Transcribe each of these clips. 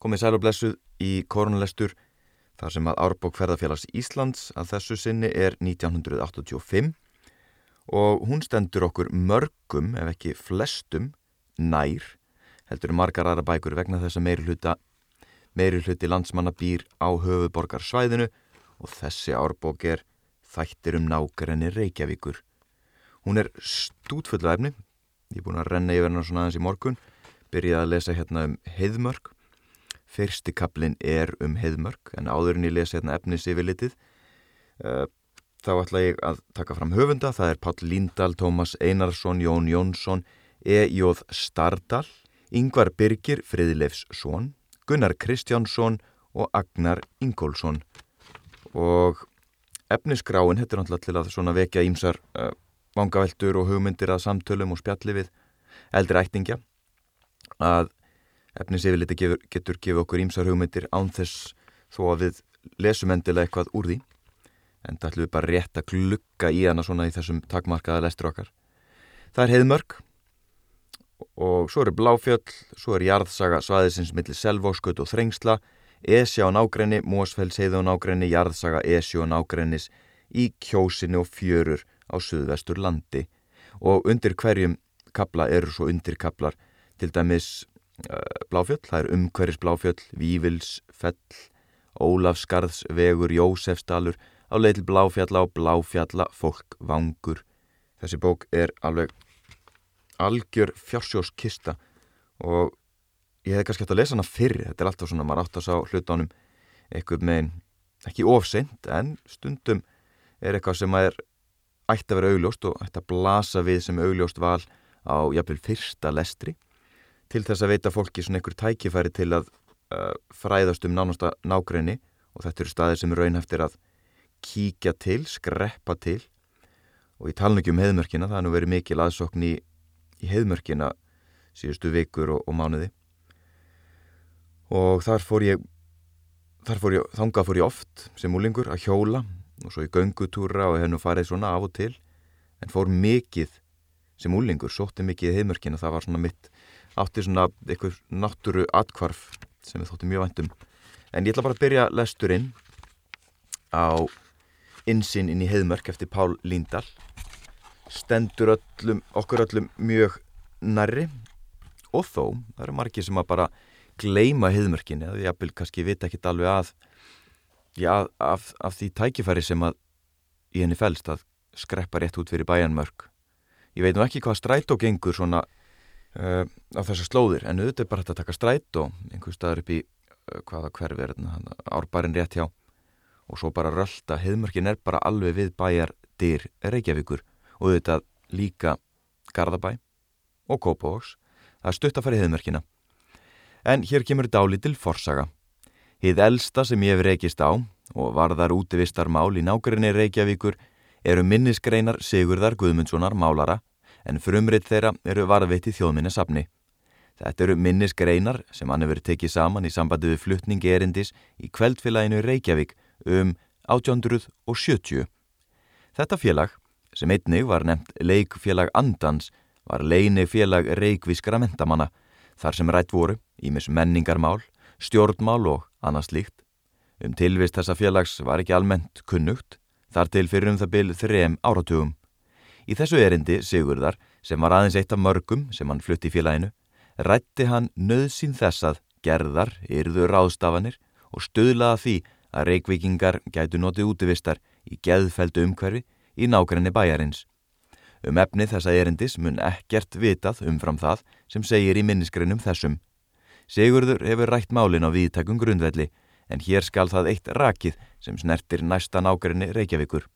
komið sæl og blessuð í korunlestur þar sem að Árbók ferðarfélags Íslands að þessu sinni er 1985 og hún stendur okkur mörgum ef ekki flestum nær heldur margar aðra bækur vegna þess að meiri hluta meiri hluti landsmanna býr á höfuborgarsvæðinu og þessi Árbók er þættir um nákrenni Reykjavíkur. Hún er stútfull af efni, ég er búin að renna yfir hennar svona aðeins í morgun byrjaði að lesa hérna um heiðmörk. Fyrsti kaplinn er um heiðmörk en áður en ég lesa hérna efnis yfir litið. Eh, þá ætla ég að taka fram höfunda. Það er Páll Líndal, Tómas Einarsson, Jón Jónsson, E.J. Stardal, Yngvar Birgir, Friðleifsson, Gunnar Kristjánsson og Agnar Ingólfsson. Og efnisgráin, þetta er náttúrulega til að svona vekja ímsar uh, vangaveltur og hugmyndir að samtölum og spjalli við eldri ættingja að efnisifiliti getur gefið okkur ímsar hugmyndir án þess þó að við lesum endilega eitthvað úr því. En það ætlum við bara rétt að klukka í hana svona í þessum takmarkaða lestur okkar. Það er heiðmörk og svo eru bláfjöll svo er jarðsaga svaðisins millir selvóskut og þrengsla esja og nágrenni, mósfells heiðu og nágrenni jarðsaga esju og nágrennis í kjósinu og fjörur á suðvestur landi og undir hverjum kabla eru svo undirkablar til dæmis Bláfjöll, það er umhverjus Bláfjöll, Vívilsfell, Ólafsgarðsvegur, Jósefsdalur, á leitil Bláfjalla og Bláfjalla fólkvangur. Þessi bók er alveg algjör fjársjóskista og ég hef kannski hægt að lesa hana fyrr, þetta er alltaf svona, maður átt að sá hlutánum eitthvað með, ekki ofseint, en stundum er eitthvað sem er ætti að vera augljóst og ætti að blasa við sem augljóst val á jafnvel fyrsta lestri til þess að veita fólki svona einhver tækifæri til að uh, fræðast um nánasta nágræni og þetta eru staðir sem er raunheftir að kíkja til, skreppa til. Og ég tala ekki um heðmörkina, það er nú verið mikil aðsokn í, í heðmörkina síðustu vikur og, og mánuði. Og þar fór ég þar fór ég, þangað fór ég oft sem úlingur að hjóla og svo í göngutúra og hef nú farið svona af og til. En fór mikið sem úlingur, sótti mikið heimörkina, það var svona mitt átti svona eitthvað náttúru atkvarf sem við þóttum mjög vandum en ég ætla bara að byrja lesturinn á insinn inn í heimörk eftir Pál Líndal. Stendur öllum, okkur öllum mjög nærri. Og þó, það eru margir sem að bara gleima heimörkinni, að ég vil kannski vita ekkit alveg að já, af, af því tækifæri sem að í henni fælst að skreppa rétt út fyrir bæjanmörk ég veit nú ekki hvað strætó gengur svona uh, á þessar slóðir. En auðvitað er bara hægt að taka strætó einhver staður upp í uh, hvaða hverfi er árbærin rétt hjá. Og svo bara rölda, heðmörkin er bara alveg við bæjar dyr Reykjavíkur. Og auðvitað líka Garðabæ og Kópavóks það er stutt að fara í heðmörkina en hér kemur dálítil forsaga. Hið elsta sem ég hef reykist á og varðar útivistar mál í nákværinni Reykjavíkur eru minnisgreinar Sigurðar Guðmundssonar málara en frumrið þeirra eru varðveitt í þjóðminni safni. Þetta eru minnisgreinar sem hann hefur tekið saman í sambandi við fluttningi erindis í kveldfélaginu Reykjavík um 1870. Þetta félag, sem einnig var nefnt leikfélag Andans, var leini félag reykvískra mentamanna þar sem rætt voru ímis menningarmál, stjórnmál og annars líkt. Um tilvist þessa félags var ekki almennt kunnugt, þar til fyrir um það byl þrem áratugum. Í þessu erindi Sigurðar, sem var aðeins eitt af mörgum sem hann flutti í félaginu, rætti hann nöðsinn þess að gerðar, yrður ráðstafanir og stöðlaða því að reykvikingar gætu notið útivistar í geðfeldu umhverfi í nákvæmni bæjarins. Um efni þessa erindis mun ekkert vitað umfram það sem segir í minnisgreinum þessum. Sigurður hefur rætt málin á viðtakum grundvelli en hér skal það eitt rakið sem snertir næsta nákværinni Reykjavíkur.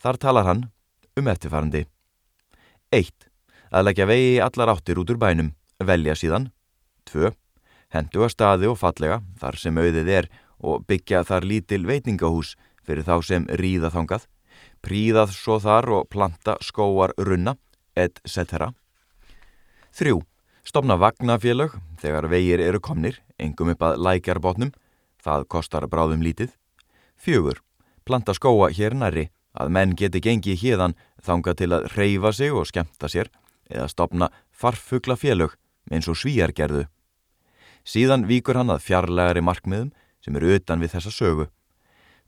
Þar talar hann um eftirfarandi. 1. Að leggja vegi í allar áttir út úr bænum, velja síðan. 2. Hendu að staði og fallega þar sem auðið er og byggja þar lítil veitingahús fyrir þá sem ríða þangað. Príðað svo þar og planta skóar runna, etc. 3. Stopna vagnafélög þegar vegir eru komnir, engum upp að lækjarbótnum, það kostar bráðum lítið. Fjögur, planta skóa hér næri, að menn geti gengið hérðan þanga til að reyfa sig og skemta sér, eða stopna farfugla félög eins og svíjar gerðu. Síðan víkur hann að fjarlægari markmiðum sem eru utan við þessa sögu.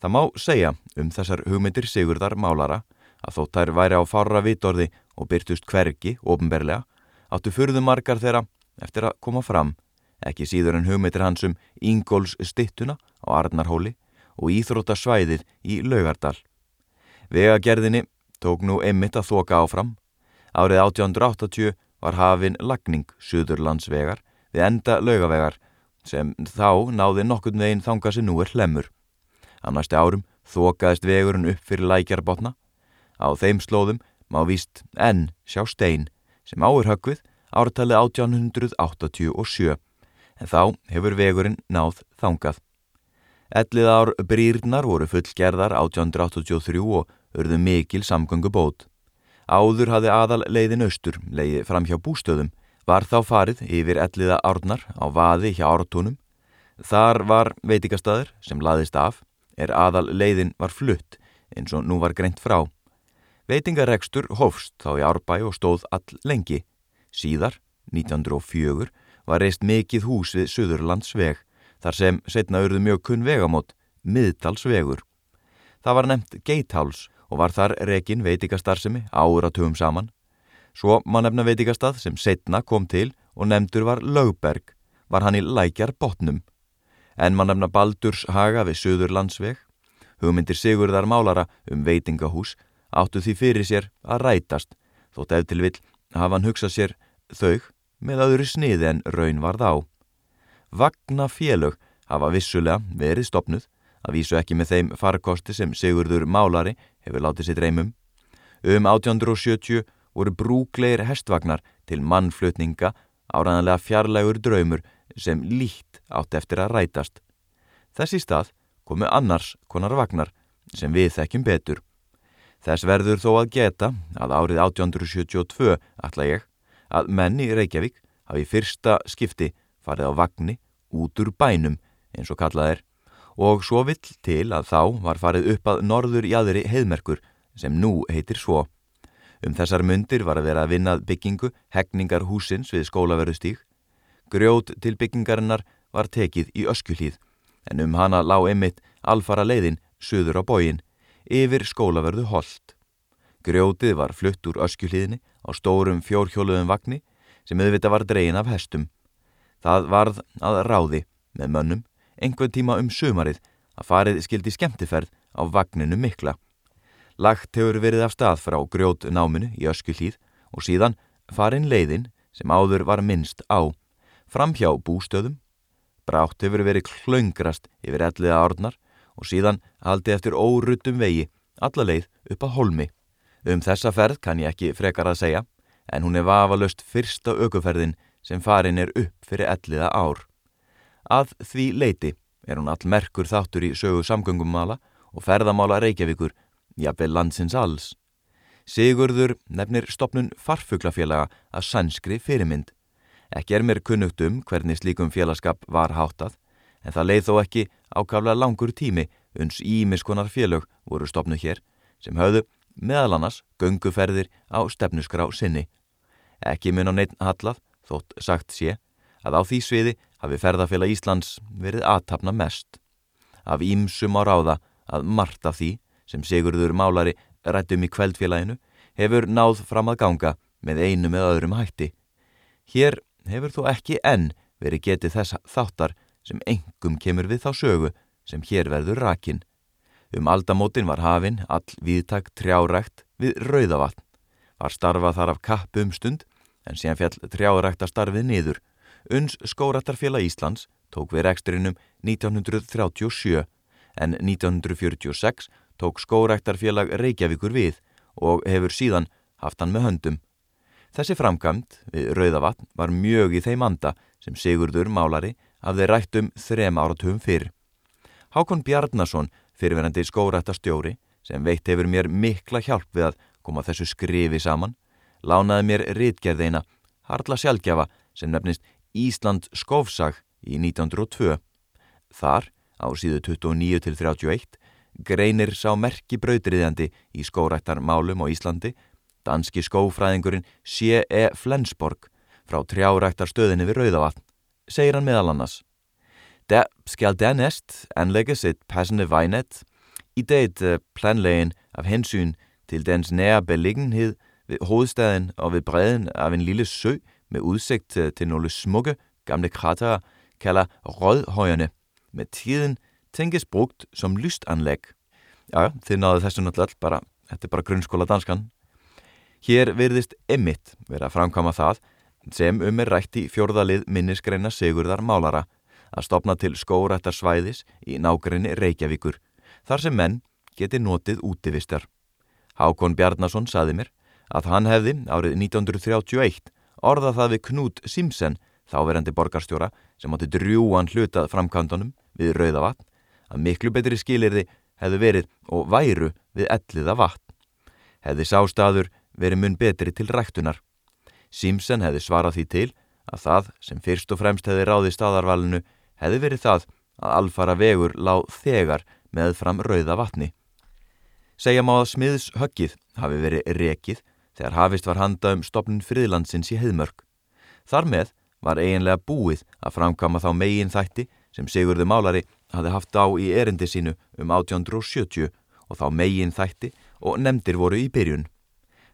Það má segja um þessar hugmyndir Sigurdar málara að þótt þær væri á farra vitorði og byrtust hvergi, ofinberlega, áttu fyrðum margar þeirra eftir að koma fram, ekki síður en hugmyndir hans um Ingóls stittuna á Arnarhóli og Íþrótasvæðið í Laugardal. Vegagerðinni tók nú einmitt að þoka áfram. Árið 1880 var hafinn lagning Suðurlandsvegar við enda laugavegar sem þá náði nokkurn veginn þanga sem nú er hlemur. Næstu árum þokaðist vegurinn upp fyrir lækjarbotna. Á þeim slóðum má víst enn sjá stein sem áur högvið ártalið 1887 en þá hefur vegurinn náð þangað. Ellið ár brýrnar voru fullgerðar 1883 og urðu mikil samgöngu bót. Áður hafði aðal leiðin austur, leiði fram hjá bústöðum var þá farið yfir elliða árnar á vaði hjá ártúnum. Þar var veitikastæður sem laðist af, er aðal leiðin var flutt eins og nú var greint frá. Veitingarekstur hófst þá í árbæ og stóð all lengi. Síðar, 1904, var reist mikið hús við Suðurlandsveg, þar sem setna urðu mjög kunn vegamót, miðtalsvegur. Það var nefnt Geitháls og var þar rekin veitikastarðsemi áratugum saman. Svo má nefna veitikastað sem setna kom til og nefndur var Lögberg, var hann í lækjar botnum. En má nefna Baldurs haga við Suður landsveg. Hugmyndir Sigurðar málara um veitingahús áttu því fyrir sér að rætast, þótt ef til vill hafa hann hugsað sér þau með öðru sniði en raun var þá. Vagna félög hafa vissulega verið stopnuð, að vísu ekki með þeim farkosti sem Sigurður málari hefur látið sér dreymum. Um 1870 voru brúkleir hestvagnar til mannflutninga áræðanlega fjarlægur draumur sem líkt átt eftir að rætast. Þessi stað komu annars konar vagnar sem við þekkjum betur. Þess verður þó að geta að árið 1872 ætla ég að menni Reykjavík hafi fyrsta skipti farið á vagnni út úr bænum eins og kallað er og svo vill til að þá var farið upp að norður jæðri heiðmerkur sem nú heitir svo. Um þessar myndir var að vera að vinnað byggingu hegningar húsins við skólaverðustík. Grjót til byggingarinnar var tekið í öskjuhlýð en um hana lág einmitt alfara leiðin söður á bógin yfir skólaverðu hold. Grjótið var flutt úr öskjuhlýðinni á stórum fjórhjóluðum vagnni sem auðvitað var dregin af hestum. Það varð að ráði með mönnum einhver tíma um sömarið að farið skildi skemmtiferð á vagninu mikla. Lagt hefur verið af stað frá grjót náminu í öskullíð og síðan farin leiðin sem áður var minnst á. Fram hjá bústöðum, brátt hefur verið klöngrast yfir elliða árnar og síðan haldi eftir órutum vegi alla leið upp að holmi. Um þessa ferð kann ég ekki frekar að segja en hún er vafalöst fyrsta aukuferðin sem farin er upp fyrir elliða ár. Að því leiti er hún all merkur þáttur í sögu samgöngummála og ferðamála Reykjavíkur jafnveg landsins alls. Sigurður nefnir stopnun farfuglafélaga að sannskri fyrirmynd. Ekki er mér kunnugt um hvernig slíkum félagskap var háttað, en það leið þó ekki ákaflega langur tími uns ímiskonar félög voru stopnu hér, sem höfðu meðal annars gönguferðir á stefnusgrá sinni. Ekki mun á neitt hallað, þótt sagt sé, að á því sviði hafi ferðarfélag Íslands verið aðtapna mest. Af ímsum á ráða að margt af því sem Sigurður Málari rættum í kveldfélaginu hefur náð fram að ganga með einu með öðrum hætti. Hér hefur þó ekki enn verið getið þess þáttar sem engum kemur við þá sögu sem hér verður rakin. Um aldamótin var hafinn all viðtak trjárækt við rauðavatn. Var starfað þar af kappu um stund en síðan fjall trjárækta starfið niður. Uns skóratarfélag Íslands tók við reksturinnum 1937 en 1946 tók skóræktarfélag Reykjavíkur við og hefur síðan haft hann með höndum. Þessi framkvæmt við Rauðavatn var mjög í þeim anda sem Sigurdur Málari hafði rætt um þrem áratugum fyrr. Hákon Bjarnason, fyrirverandi skóræktastjóri, sem veitt hefur mér mikla hjálp við að koma þessu skrifi saman, lánaði mér rítgerðeina Harla Sjálfgjafa sem nefnist Ísland Skófsag í 1902. Þar, á síðu 29-31, greinir sá merki brautriðjandi í skórættarmálum á Íslandi, danski skófræðingurinn C.E. Flensborg frá trjáræktarstöðinni við Rauðavatn. segir hann meðal annars Der skal dernæst anlægges et passende vejnet, i det uh, planlægen af hensyn til dens nære beliggenhed ved hovedstaden og ved bredden af en lille sø med udsigt til nogle smukke gamle kratere, kalder Rødhøjerne, með tíðin tengist brugt som lystanlegg. Já, þið náðu þessu náttúrulega bara, þetta er bara grunnskóla danskan. Hér virðist emitt verið að framkama það sem um er rætt í fjórðalið minnisgreina Sigurðar Málara að stopna til skórættar svæðis í nákrenni Reykjavíkur þar sem menn geti notið útivistar. Hákon Bjarnason saði mér að hann hefði árið 1931 orðað það við Knút Simsen þáverandi borgarstjóra sem átti drjúan hlutað framkvæmdunum við Rauðavatn að miklu betri skilirði hefðu verið og væru við elliða vatn. Hefði sástaður verið mun betri til ræktunar. Simpson hefði svarað því til að það sem fyrst og fremst hefði ráði staðarvalinu hefði verið það að alfara vegur lág þegar með fram Rauða vatni. Segja má að smiðs höggið hafi verið rekið þegar hafist var handa um stopnun friðlandsins í heimörk. Þar með var eiginlega búið að framkama þá megin þætti sem Sigurður Málari hafði haft á í erindi sínu um 1870 og þá megin þætti og nefndir voru í byrjun.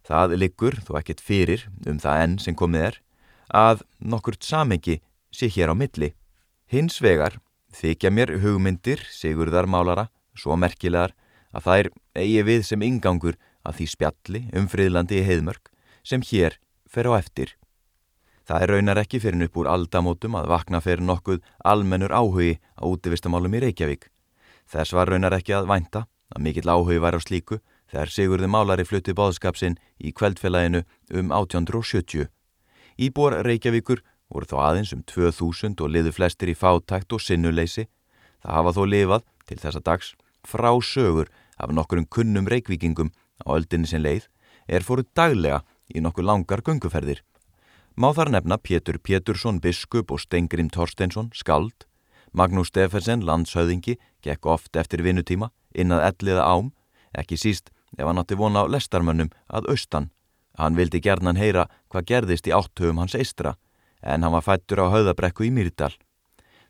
Það liggur, þó ekkert fyrir um það enn sem komið er, að nokkurt samengi sé hér á milli. Hins vegar þykja mér hugmyndir Sigurðar Málara svo merkilegar að þær eigi við sem ingangur að því spjalli um friðlandi í heimörk sem hér fer á eftir. Það er raunar ekki fyrir upp úr aldamótum að vakna fyrir nokkuð almennur áhugi á útivistamálum í Reykjavík. Þess var raunar ekki að vænta að mikill áhugi væri á slíku þegar Sigurði Málari flutti bóðskapsinn í kveldfélaginu um 1870. Íbúar Reykjavíkur voru þó aðeins um 2000 og liðu flestir í fátækt og sinnuleysi. Það hafa þó lifað til þessa dags frá sögur af nokkurum kunnum reykvíkingum á öldinni sin leið er fóru daglega í nokkur langar gunguferðir. Má þar nefna Pétur Pétursson biskup og Stengrim Torsteinsson skald, Magnús Steffensen landshauðingi gekk oft eftir vinnutíma innað elliða ám, ekki síst ef hann átti vona á lestarmönnum að austan. Hann vildi gerðnan heyra hvað gerðist í áttöfum hans eistra en hann var fættur á höðabrekku í Myrdal.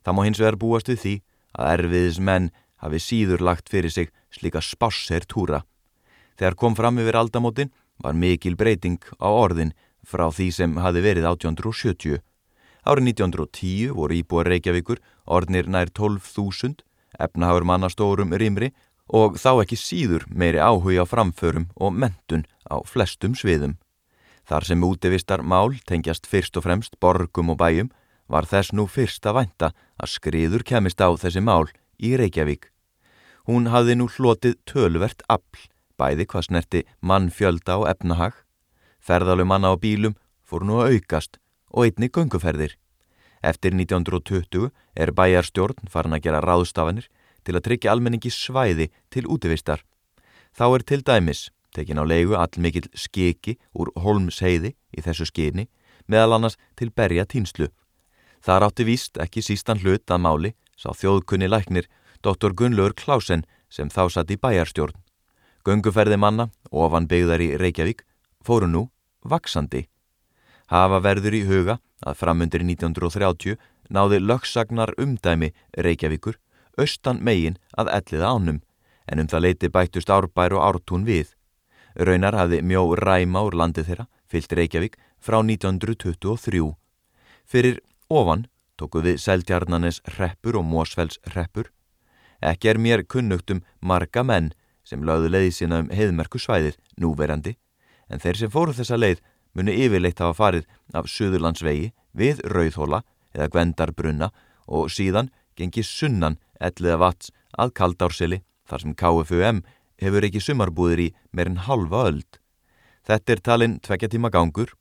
Það má hins vegar búast við því að erfiðis menn hafi síður lagt fyrir sig slíka spásser túra. Þegar kom fram yfir aldamótin var mikil breyting á orðin frá því sem hafi verið 1870. Árið 1910 voru íbúar Reykjavíkur orðnir nær 12.000, efnahagur mannastórum rimri og þá ekki síður meiri áhuga framförum og mentun á flestum sviðum. Þar sem útivistar mál tengjast fyrst og fremst borgum og bæjum var þess nú fyrst að vænta að skriður kemist á þessi mál í Reykjavík. Hún hafði nú hlotið tölvert afl, bæði hvað snerti mannfjölda og efnahag Ferðalum manna á bílum fór nú að aukast og einni gunguferðir. Eftir 1920 er bæjarstjórn farin að gera ráðstafanir til að tryggja almenningi svæði til útivistar. Þá er til dæmis tekin á leigu allmikill skiki úr holmsheiði í þessu skini meðal annars til berja tínslu. Það rátti víst ekki sístan hlut að máli sá þjóðkunni læknir Dr. Gunnlaugur Klásen sem þá satt í bæjarstjórn. Gunguferði manna ofan byggðar í Reykjavík fóru nú vaksandi. Hafa verður í huga að framundir 1930 náði lögsagnar umdæmi Reykjavíkur austan megin að elliða ánum en um það leiti bættust árbær og ártún við. Raunar hafði mjó ræma úr landið þeirra fyllt Reykjavík frá 1923. Fyrir ofan tóku við Seltjarnanes reppur og Mósfells reppur. Ekki er mér kunnugtum marga menn sem lögðu leiði sína um heiðmerku svæðið núverandi en þeir sem fóru þessa leið muni yfirleitt hafa farið af Suðurlandsvegi við Rauðhóla eða Gvendarbrunna og síðan gengi sunnan elliða vats að Kaldársili þar sem KFUM hefur ekki sumarbúðir í meirinn halva öld. Þetta er talinn tvekja tíma gangur.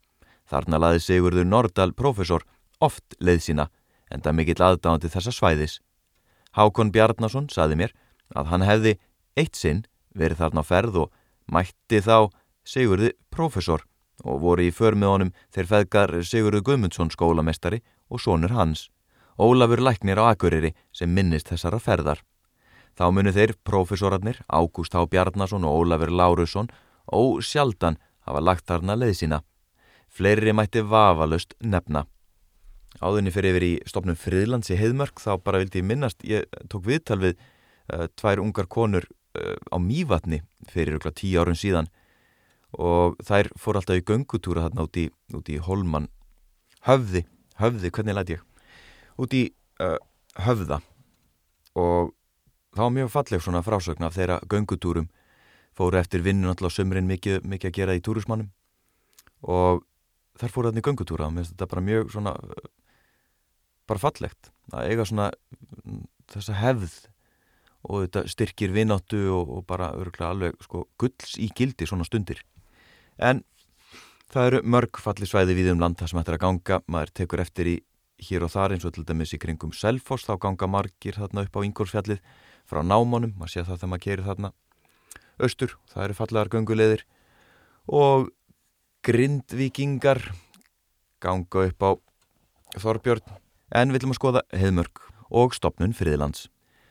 Þarna laði Sigurður Nordal profesor oft leið sína en það mikill aðdáðandi þessa svæðis. Hákon Bjarnason saði mér að hann hefði eitt sinn verið þarna ferð og mætti þá Sigurði profesor og voru í för með honum þeir feðgar Sigurði Guðmundsson skólamestari og sonur hans, Ólafur Læknir á Akureyri sem minnist þessara ferðar. Þá munu þeir profesorarnir Ágúst H. Bjarnason og Ólafur Lárusson og sjaldan hafa lagt þarna leið sína. Fleiri mætti vafalust nefna. áðurni fyrir yfir í stopnum Friðlands í Heidmörk þá bara vildi ég minnast, ég tók viðtal við uh, tvær ungar konur á Mývatni fyrir okkur tíu árun síðan og þær fór alltaf í göngutúra þarna út í, út í Holman höfði, höfði, hvernig læti ég? Út í uh, höfða. Og það var mjög falleg svona frásögn af þeirra göngutúrum. Fóru eftir vinnun alltaf sömurinn mikið, mikið að gera í túrismannum og þar fóru þarna í göngutúra og mér finnst þetta bara mjög svona bara fallegt að eiga svona þessa hefð og þetta styrkir vináttu og, og bara öruglega alveg sko gulls í gildi svona stundir. En það eru mörg fallisvæði við um land það sem ættir að ganga, maður tekur eftir í hér og þar eins og til dæmis í kringum Selfoss. Þá ganga margir þarna upp á Ingórsfjallið frá námónum, maður sé það þegar maður kerir þarna austur, það eru fallegar göngulegðir og grindvikingar ganga upp á Þorbjörn. En viljum að skoða heðmörk og stopnun friðlands.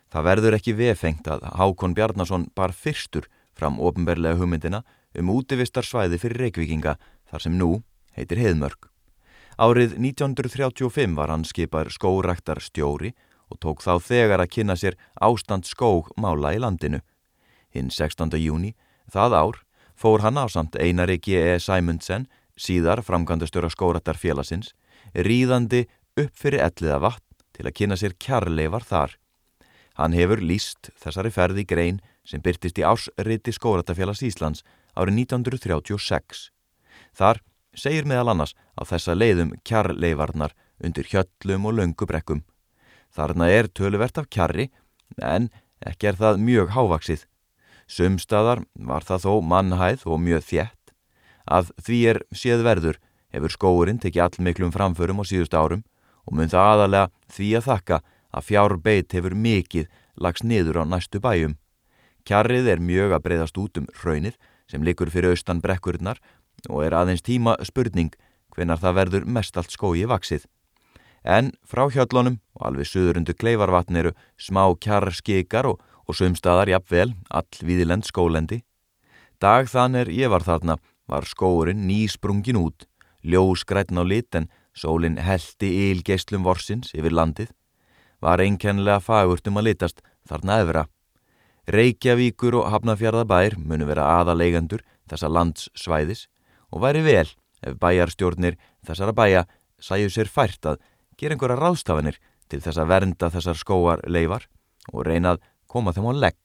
Það verður ekki vefengt að Hákon Bjarnason bar fyrstur fram ofinberlega hugmyndina um útivistarsvæði fyrir reykvikinga þar sem nú heitir heðmörk. Árið 1935 var hann skipar skóraktar stjóri og tók þá þegar að kynna sér ástand skógmála í landinu. Hinn 16. júni, það ár, fór hann á samt Einari G.E. Sæmundsen, síðar framkvæmdastöra skóraktar félagsins, ríðandi upp fyrir elliða vatn til að kynna sér kjarleifar þar. Hann hefur líst þessari ferði grein sem byrtist í ásriti Skóratafélags Íslands árið 1936. Þar segir meðal annars á þessa leiðum kjarleifarnar undir hjöllum og löngubrekkum. Þarna er töluvert af kjarri en ekki er það mjög hávaksið. Sumstaðar var það þó mannhæð og mjög þjætt. Að því er séð verður hefur skóurinn tekið allmiklum framförum á síðust árum og mun það aðalega því að þakka að fjárbeit hefur mikið lagst niður á næstu bæjum. Kjarrið er mjög að breyðast út um raunir sem likur fyrir austan brekkurinnar og er aðeins tíma spurning hvenar það verður mest allt skói vaksið. En frá hjallunum og alveg söðurundu kleifarvatn eru smá kjarrskikar og, og sömstaðar jafnvel all viðilend skólendi. Dag þann er ég var þarna var skóurinn nýsprungin út, ljóskrætn á lit en Sólinn heldi ílgeislum vorsins yfir landið, var einkennilega fagurt um að litast þarna efra. Reykjavíkur og Hafnafjörðabær munu vera aðaleigandur þessa landssvæðis og væri vel ef bæjarstjórnir þessara bæja sæju sér fært að gera einhverja ráðstafanir til þess að vernda þessar skóar leifar og reyna að koma þeim á legg.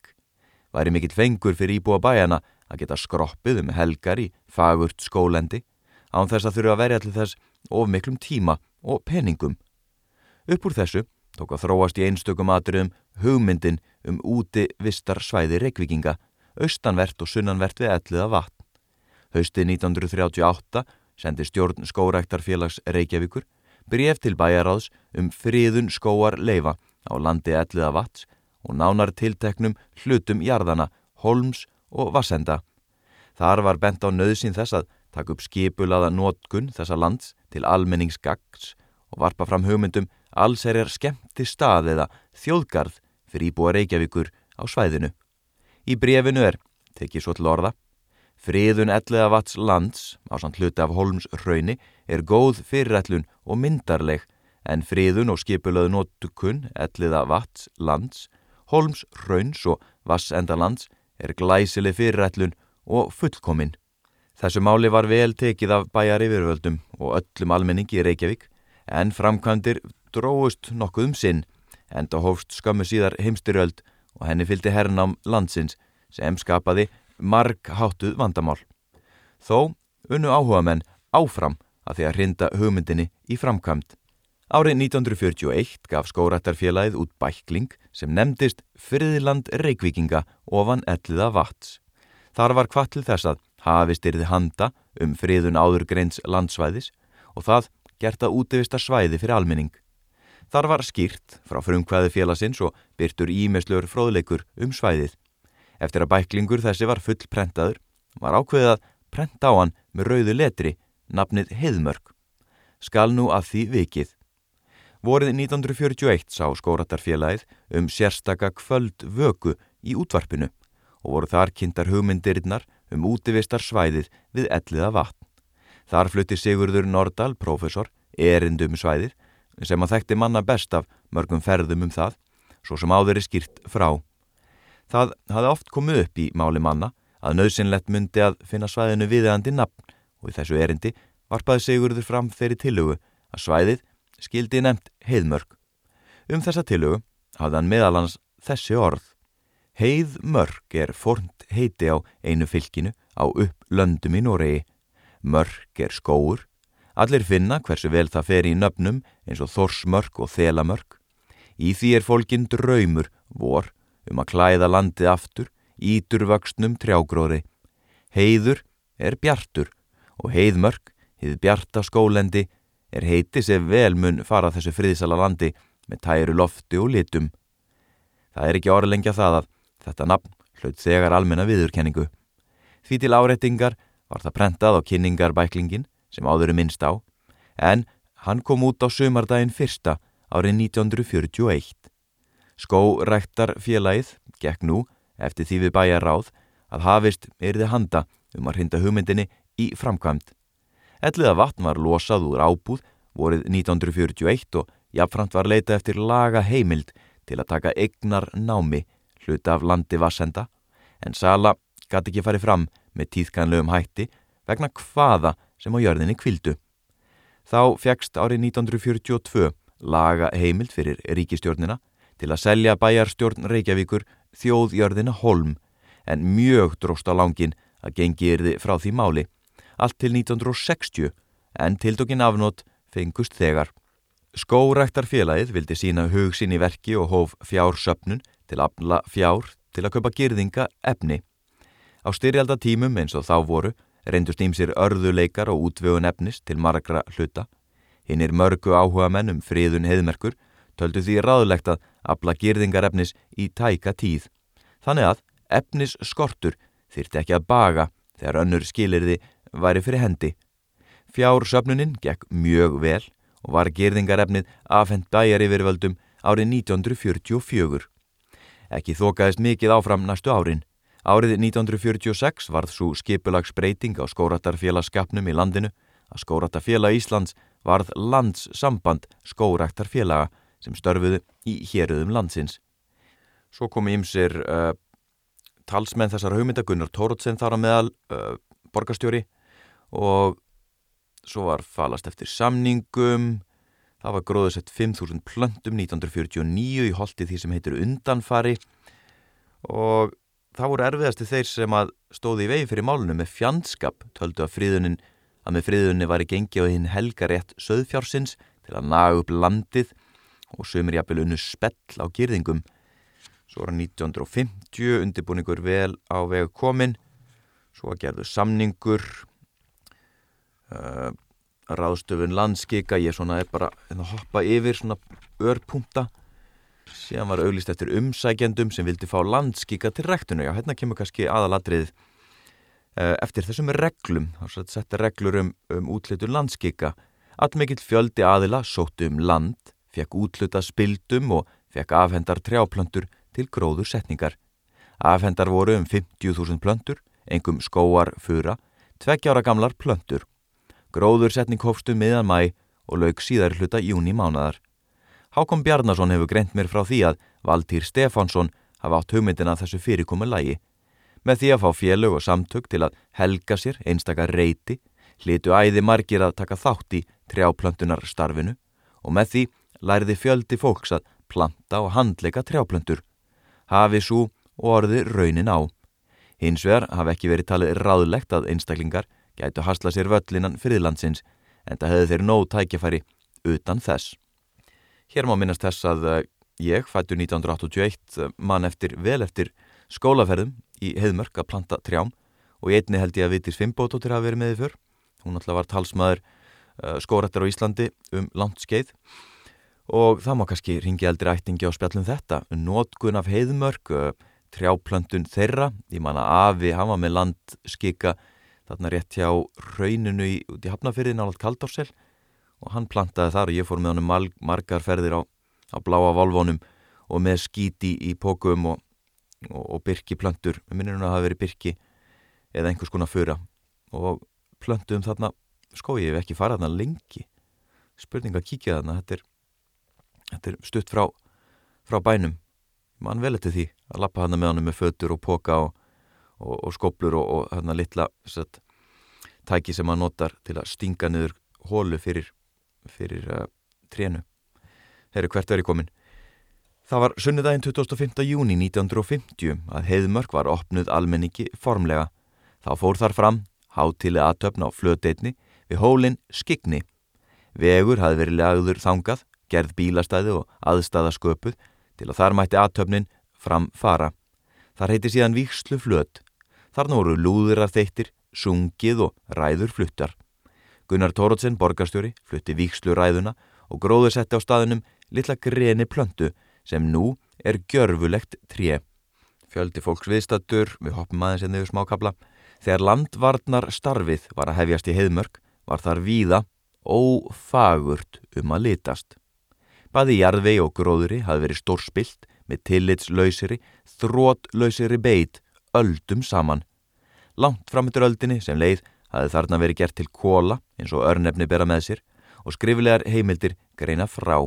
Væri mikill fengur fyrir íbúa bæjana að geta skroppið um helgar í fagurt skólendi án þess að þurfa að verja til þess of miklum tíma og peningum. Upp úr þessu tók að þróast í einstökum atriðum hugmyndin um úti vistar svæði reikvikinga, austanvert og sunnanvert við elliða vatn. Haustið 1938 sendi stjórn skóræktarfélags Reykjavíkur bref til bæjaráðs um friðun skóar leifa á landi elliða vatns og nánar tilteknum hlutum jarðana, holms og vassenda. Þar var bent á nöðsinn þess að takk upp skipulaða nótkunn þessa lands til almenningsgagns og varpa fram hugmyndum alls er er skemmti stað eða þjóðgarð fyrir íbúa Reykjavíkur á svæðinu. Í brefinu er, tekið svo til orða, friðun ellega vats lands á samt hluti af Holms hrauni er góð fyrirætlun og myndarleg en friðun og skipulaðu nótkunn ellega vats lands, Holms hrauns og vassendalands er glæsileg fyrirætlun og fullkominn. Þessu máli var vel tekið af bæjar yfirvöldum og öllum almenningi í Reykjavík en framkvæmdir dróust nokkuð um sinn en það hófst skömmu síðar heimstyrjöld og henni fylgdi hernám landsins sem skapaði marg háttuð vandamál. Þó unnu áhuga menn áfram að því að hrinda hugmyndinni í framkvæmt. Árið 1941 gaf skórættarfélagið út bækling sem nefndist Friðland Reykvíkinga ofan elliða vats. Þar var hvað til þess að hafist yrði handa um friðun áður greins landsvæðis og það gert að útivista svæði fyrir almenning. Þar var skýrt frá frumkvæði félagsins og byrtur ímeslur fróðleikur um svæðið. Eftir að bæklingur þessi var full prentaður, var ákveðið að prenta á hann með rauðu letri, nafnið Heðmörk. Skal nú að því vikið. Vorið 1941 sá skóratarfélagið um sérstaka kvöld vöku í útvarpinu og voru þar kynntar hugmyndirinnar um útivistar svæðið við elliða vatn. Þar flutti Sigurður Nordal, profesor, erindum svæðið sem að þekkti manna best af mörgum ferðum um það, svo sem áður er skýrt frá. Það hafði oft komið upp í máli manna að nöðsynlegt myndi að finna svæðinu viðeandi nafn og í þessu erindi varpaði Sigurður fram þeirri tilögu að svæðið skildi nefnt heiðmörk. Um þessa tilögu hafði hann meðalans þessi orð. Heiðmörk er fornt heiti á einu fylkinu á upp löndum í Noregi. Mörk er skóur. Allir finna hversu vel það fer í nöfnum eins og Þorsmörk og Þelamörk. Í því er fólkin draumur vor um að klæða landið aftur, íturvöxnum trjágróði. Heiður er bjartur og heiðmörk, hið bjarta skólendi, er heiti sem vel mun fara þessu friðsala landi með tæru lofti og litum. Það er ekki orðlengja það að þetta nafn hlaut þegar almenna viðurkenningu. Því til áreitingar var það prentað á kynningarbæklingin sem áður er minnst á, en hann kom út á sömardaginn fyrsta árið 1941. Skórektar félagið gekk nú eftir því við bæja ráð að hafist erði handa um að hrinda hugmyndinni í framkvæmt. Elliða vatn var losað úr ábúð vorið 1941 og jafnframt var leita eftir laga heimild til að taka egnar námi hluta af landi vassenda en Sala gæti ekki farið fram með tíðkanlegum hætti vegna hvaða sem á jörðinni kvildu. Þá fegst árið 1942 laga heimild fyrir ríkistjórnina til að selja bæjarstjórn Reykjavíkur þjóðjörðina Holm en mjög dróst á langin að gengi erði frá því máli allt til 1960 en tildokkin afnót fengust þegar. Skóræktarfélagið vildi sína hug sín í verki og hóf fjársöpnun til afla fjár til að köpa girðinga efni. Á styrjalda tímum eins og þá voru reyndust ímsir örðuleikar og útvögun efnis til margra hluta. Hinn er mörgu áhuga menn um friðun heðmerkur töldu því ráðlegt að afla girðingarefnis í tæka tíð. Þannig að efnis skortur þyrti ekki að baga þegar önnur skilirði væri fyrir hendi. Fjársöfnuninn gekk mjög vel og var girðingarefnið afhend bæjar yfirvöldum árið 1944. Ekki þókaðist mikið áfram næstu árin. Árið 1946 varð svo skipulagsbreyting á skóratarfélagskapnum í landinu að skóratarfélag Íslands varð landssamband skóraktarfélaga sem störfuðu í héruðum landsins. Svo komi ímsir uh, talsmenn þessar haugmyndagunnar Tórótsen þar á meðal uh, borgastjóri og svo var falast eftir samningum, það var gróðsett 5.000 plöndum 1949 í holti því sem heitir undanfari og það voru erfiðasti þeir sem að stóði í vegi fyrir málunum með fjandskap töldu að friðunin að með friðunni var í gengi á hinn helgarétt söðfjársins til að naga upp landið og sömur jafnvel unnu spell á girðingum. Svo var 1950 undirbúningur vel á vegu komin, svo gerðu samningur, uh, ráðstöfun landskika, ég svona er bara að hoppa yfir svona örpunta, síðan var auglist eftir umsækjandum sem vildi fá landskika til rektunu, já hérna kemur kannski aðaladrið uh, eftir þessum reglum, þá setja reglur um, um útlitun landskika, allmikill fjöldi aðila sóttu um land, fekk útluta spildum og fekk afhendar trjáplöntur til gróður setningar. Afhendar voru um 50.000 plöntur, engum skóar fura, tveggjára gamlar plöntur. Gróður setning hófstu miðan mæ og lauk síðar hluta júni mánadar. Hákom Bjarnason hefur greint mér frá því að Valtýr Stefánsson hafa átt hugmyndina þessu fyrirkomu lægi. Með því að fá félög og samtök til að helga sér einstakar reyti, hlitu æði margir að taka þátt í trjáplöntunar starfinu og með því læriði fjöldi fólks að planta og handleika trjáplöntur. Hafi svo orði raunin á. Hins vegar hafi ekki verið talið ráðlegt að einstaklingar gætu hasla sér völlinan fyrirlandsins en það hefði þeir nóg tækjafæri utan þess. Hér má minnast þess að eh, ég fættu 1981 eh, mann eftir vel eftir skólaferðum í heðmörk að planta trjám. Og í einni held ég að Vitis Fimbótóttir hafi verið með því fyrr. Hún alltaf var talsmaður uh, skórættar á Íslandi um langt skeið. Og það má kannski ringi eldri ættingi á spjallum þetta. Nótkun af heiðmörk trjáplöntun þeirra. Ég manna Afi, hann var með landskika þarna rétt hjá rauninu í, í Hafnafyrði nálat Kaldársel og hann plantaði þar og ég fór með hann margar ferðir á, á bláa volvónum og með skíti í pókum og, og, og byrki plöntur við minnum að það hafi verið byrki eða einhvers konar fyrra og plöntuðum þarna sko ég hef ekki farað þarna lengi. Spurning að kíkja þarna þetta er þetta er stutt frá, frá bænum. Mann vel eftir því að lappa hana með hann með fötur og póka og, og, skoblur og, og hana litla satt, tæki sem hann notar til að stinga niður hólu fyrir, fyrir uh, trénu Herru, hvert er ég komin? Það var sunnudaginn 25. júni 1950 að heiðmörk var opnuð almenningi formlega. Þá fór þar fram hátili aðtöfn á flöteitni við hólinn Skigni. Vegur hafði verið lagður þangað, gerð bílastæði og aðstæða sköpuð til að þar mætti aðtöfnin fram fara. Þar heiti síðan Víkslu flöt. Þarna voru lúðurar þeittir, sungið og ræður fluttar. Gunnar Tórótsen, borgarstjóri, flutti Víkslu ræðuna og gróður setti á staðunum litla greni plöntu sem nú er gjörfulegt tré. Fjöldi fólks viðstattur, við hoppum aðeins en hérna þau smákabla. Þegar landvarnar starfið var að hefjast í heiðmörk var þar víða ófagurt um að litast. Baði jarðvei og gróðuri hafði verið stór spilt með tillitslausiri, þrótlausiri beit, öldum saman. Langt framöndur öldinni sem leið hafði þarna verið gert til kóla eins og örnefni bera með sér og skriflegar heimildir greina frá.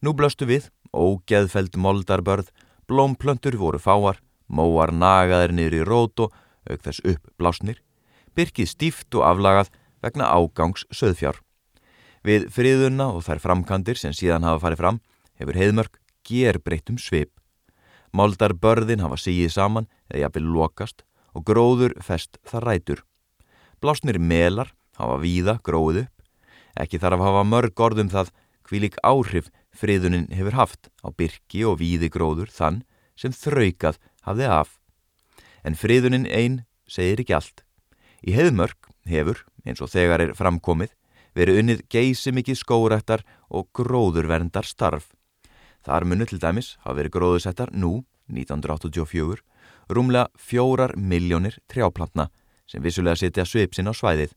Nú blöstu við, ógeðfeld moldarbörð, blómplöntur voru fáar, móar nagaðir niður í rót og auk þess upp blásnir, byrkið stíft og aflagað vegna ágangs söðfjár. Við friðuna og þær framkantir sem síðan hafa farið fram hefur heiðmörk gerbreytum svip. Moldarbörðin hafa síið saman eða jafnvel lokast og gróður fest þar rætur. Blásnir melar hafa víða gróð upp, ekki þarf að hafa mörg orðum það hví lík áhrif friðunin hefur haft á byrki og víði gróður þann sem þraukað hafði af. En friðunin einn segir ekki allt. Í heðmörk hefur, eins og þegar er framkomið, verið unnið geysi mikið skórættar og gróðurverndar starf. Þar munu til dæmis hafa verið gróðusettar nú, 1984, rúmlega fjórar miljónir trjáplantna sem vissulega setja svipsin á svæðið.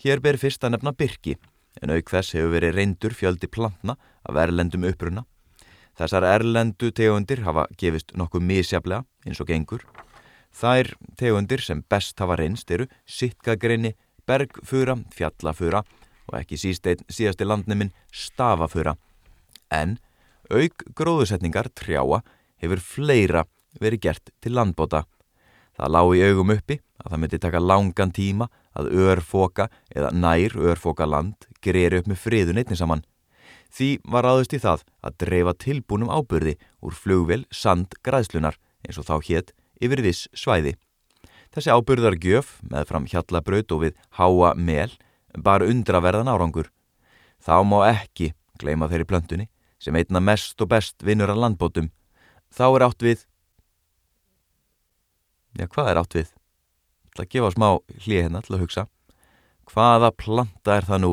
Hér ber fyrst að nefna byrki en auk þess hefur verið reyndur fjöldi plantna af erlendum uppruna. Þessar erlendu tegundir hafa gefist nokkuð misjaflega eins og gengur. Þær tegundir sem best hafa reynst eru sitkagreini, bergfura, fjallafura og ekki síðasti landneminn stafafura. En auk gróðusetningar trjáa hefur fleira verið gert til landbóta. Það lág í augum uppi að það myndi taka langan tíma að örfoka eða nær örfoka land greiður upp með friðun einnig saman. Því var aðust í það að dreifa tilbúnum ábyrði úr flugvel sand græðslunar eins og þá hétt yfir viss svæði. Þessi ábyrðar gjöf með fram hjallabraut og við háa mel bar undraverðan árangur. Þá má ekki gleima þeirri plöntunni sem einna mest og best vinnur að landbótum. Þá er átt við... Já, hvað er átt við? Það gefa smá hlið hérna til að hugsa. Hvaða planta er það nú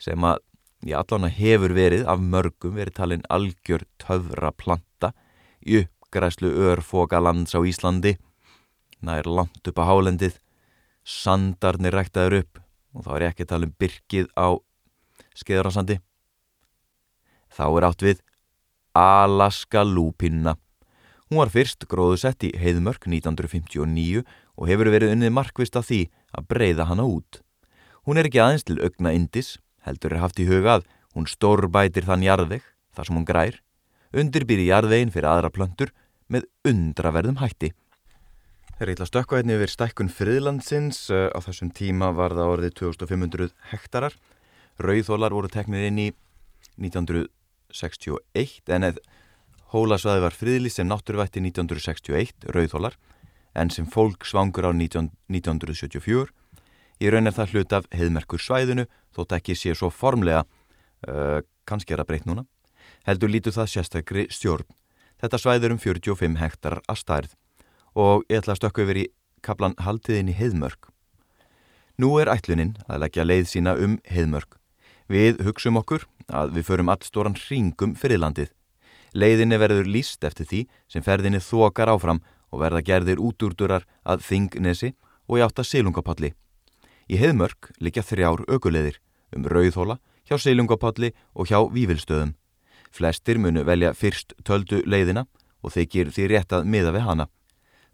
sem að í allan að hefur verið af mörgum verið talin algjör töfra planta í uppgræslu örfogalands á Íslandi. Það er langt upp á hálendið, sandarnir ræktaður upp og þá er ekki talin byrkið á skeðransandi. Þá er átt við Alaska lúpinna. Hún var fyrst gróðusett í heiðmörk 1959 og hefur verið unnið markvist af því að breyða hana út. Hún er ekki aðeins til augna indis, heldur er haft í hugað, hún stórbætir þann jarðveg, þar sem hún grær, undirbýri jarðvegin fyrir aðra plöntur með undraverðum hætti. Þeir eitthvað stökka einni yfir stækkun friðlandsins, eh, á þessum tíma var það orðið 2500 hektarar, rauðhólar voru teknið inn í 1961 en eða hólasvæði var friðlýst sem náttúruvætti 1961, rauðhólar, en sem fólk svangur á 19, 1974 Í raun er það hlut af heiðmerkur svæðinu þótt ekki sé svo formlega, uh, kannski er það breytt núna, heldur lítur það sérstakri stjórn. Þetta svæður um 45 hektar að stærð og ég ætla að stökku yfir í kaplan haldiðin í heiðmörk. Nú er ætlunin að leggja leið sína um heiðmörk. Við hugsum okkur að við förum allstóran hringum fyrir landið. Leiðinni verður líst eftir því sem ferðinni þokar áfram og verða gerðir útúrdurar að þingnesi og í átta silungapalli. Í heðmörk likja þrjár ökuleðir um rauðhóla, hjá seilungapalli og hjá vívilstöðum. Flestir munu velja fyrst töldu leiðina og þykir því rétt að miða við hana.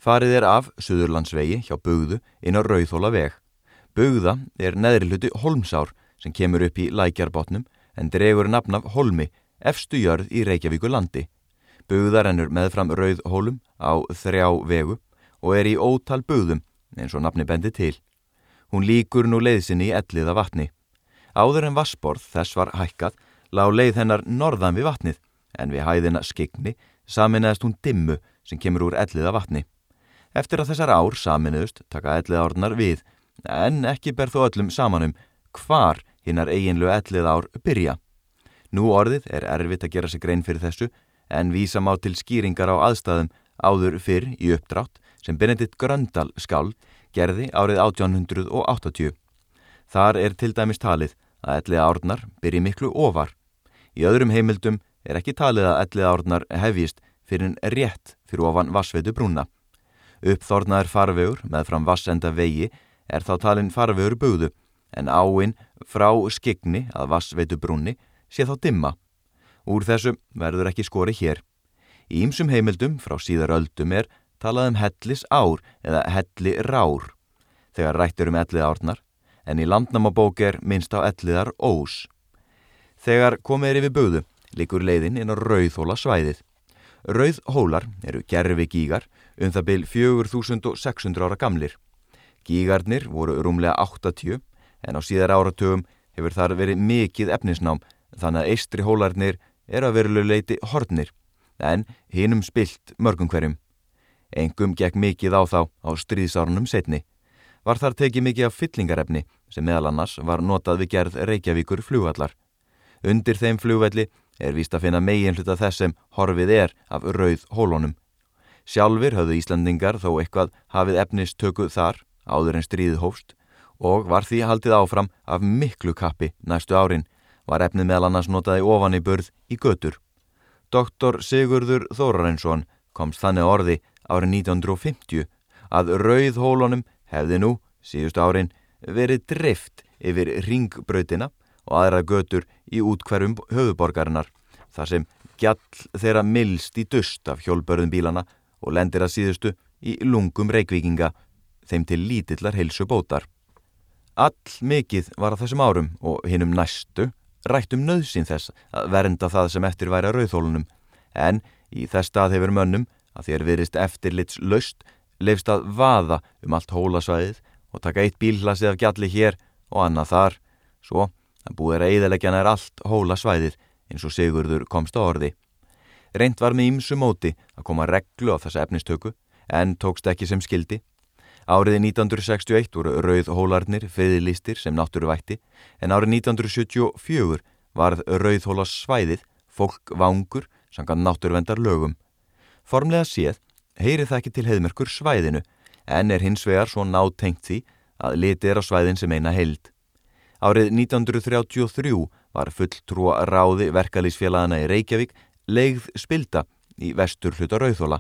Farið er af Suðurlandsvegi hjá Bugðu inn á rauðhóla veg. Bugða er neðri hluti holmsár sem kemur upp í lækjarbotnum en dregur nafn af holmi efstu jörð í Reykjavíku landi. Bugðar ennur meðfram rauðhólum á þrjá vegu og er í ótal bugðum eins og nafni bendi til. Hún líkur nú leiðsinni í elliða vatni. Áður en vassborð þess var hækkað lág leið hennar norðan við vatnið en við hæðina skigni saminæðist hún dimmu sem kemur úr elliða vatni. Eftir að þessar ár saminuðust taka elliða árnar við en ekki ber þó öllum samanum hvar hinnar eiginlu elliða ár byrja. Nú orðið er erfitt að gera sig grein fyrir þessu en vísa má til skýringar á aðstæðum áður fyrr í uppdrátt sem Benedikt Gröndal skáld gerði árið 1880. Þar er til dæmis talið að elliða árnar byrji miklu ofar. Í öðrum heimildum er ekki talið að elliða árnar hefjist fyrir en rétt fyrir ofan vassveitu brúna. Uppþornaður farvegur með fram vassenda vegi er þá talin farvegur bugðu en áinn frá skigni að vassveitu brúni sé þá dimma. Úr þessu verður ekki skori hér. Í ýmsum heimildum frá síðar öldum er talað um hellis ár eða helli rár þegar rættur um ellið árnar en í landnamabók er minnst á elliðar ós. Þegar komið er yfir böðu likur leiðin inn á rauðhóla svæðið. Rauðhólar eru gerfi gígar um það byl 4600 ára gamlir. Gígarnir voru rúmlega 80 en á síðar áratögum hefur þar verið mikið efnisnám þannig að eistri hólarnir er að veru leiti hornir en hinnum spilt mörgum hverjum. Engum gekk mikið á þá á stríðsárunum setni. Var þar tekið mikið af fyllingarefni sem meðal annars var notað við gerð Reykjavíkur flugvallar. Undir þeim flugvelli er víst að finna megin hluta þess sem horfið er af rauð hólunum. Sjálfur höfðu Íslandingar þó eitthvað hafið efnistökuð þar áður en stríðið hófst og var því haldið áfram af miklu kappi næstu árin var efnið meðal annars notaði ofan í burð í götur. Doktor Sigurður Þórarensson komst þannig orði árið 1950 að rauðhólunum hefði nú, síðust árin, verið drift yfir ringbrautina og aðra götur í útkverfum höfuborgarinnar þar sem gjall þeirra milst í dust af hjólbörðum bílana og lendir að síðustu í lungum reikvikinga þeim til lítillar heilsu bótar. All mikið var að þessum árum og hinnum næstu rættum nöðsinn þess að vernda það sem eftir væri að rauðhólunum en í þess stað hefur mönnum að þér virist eftirlits löst leifst að vaða um allt hólasvæðið og taka eitt bílhlasið af gjalli hér og annað þar, svo að búið að eðaleggjana er allt hólasvæðið eins og Sigurður komst á orði. Reynd var með ímsu móti að koma reglu á þessa efnistöku en tókst ekki sem skildi. Árið 1961 voru rauð hólarnir feðilistir sem náttúru vætti en árið 1974 varð rauð hólasvæðið fólk vangur sangan náttúruvendar lögum. Formlega séð heyri það ekki til heiðmerkur svæðinu en er hins vegar svo nátengt því að liti er á svæðin sem eina held. Árið 1933 var fulltrúa ráði verkalýsfélagana í Reykjavík leigð spilda í vestur hluta Rauðhóla.